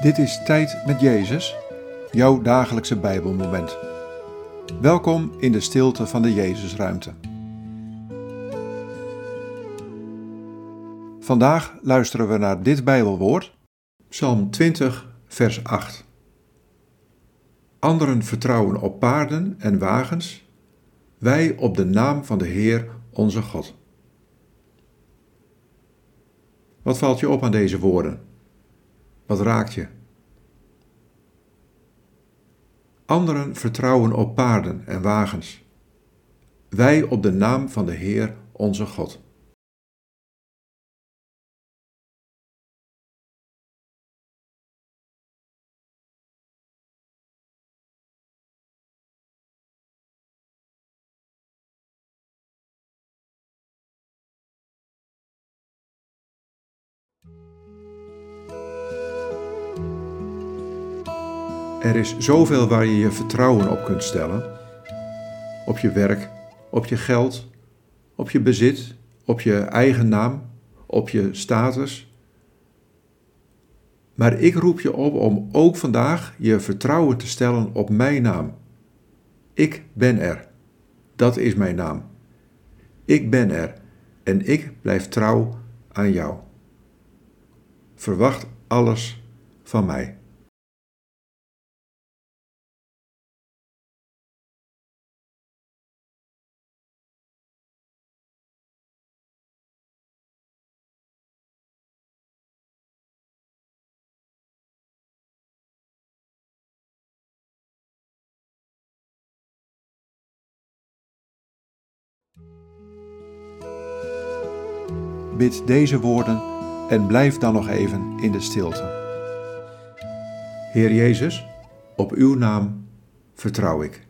Dit is Tijd met Jezus, jouw dagelijkse Bijbelmoment. Welkom in de stilte van de Jezusruimte. Vandaag luisteren we naar dit Bijbelwoord, Psalm 20, vers 8. Anderen vertrouwen op paarden en wagens, wij op de naam van de Heer onze God. Wat valt je op aan deze woorden? Wat raakt je? Anderen vertrouwen op paarden en wagens. Wij op de naam van de Heer onze God. Er is zoveel waar je je vertrouwen op kunt stellen. Op je werk, op je geld, op je bezit, op je eigen naam, op je status. Maar ik roep je op om ook vandaag je vertrouwen te stellen op mijn naam. Ik ben er. Dat is mijn naam. Ik ben er en ik blijf trouw aan jou. Verwacht alles van mij. Bid deze woorden en blijf dan nog even in de stilte. Heer Jezus, op uw naam vertrouw ik.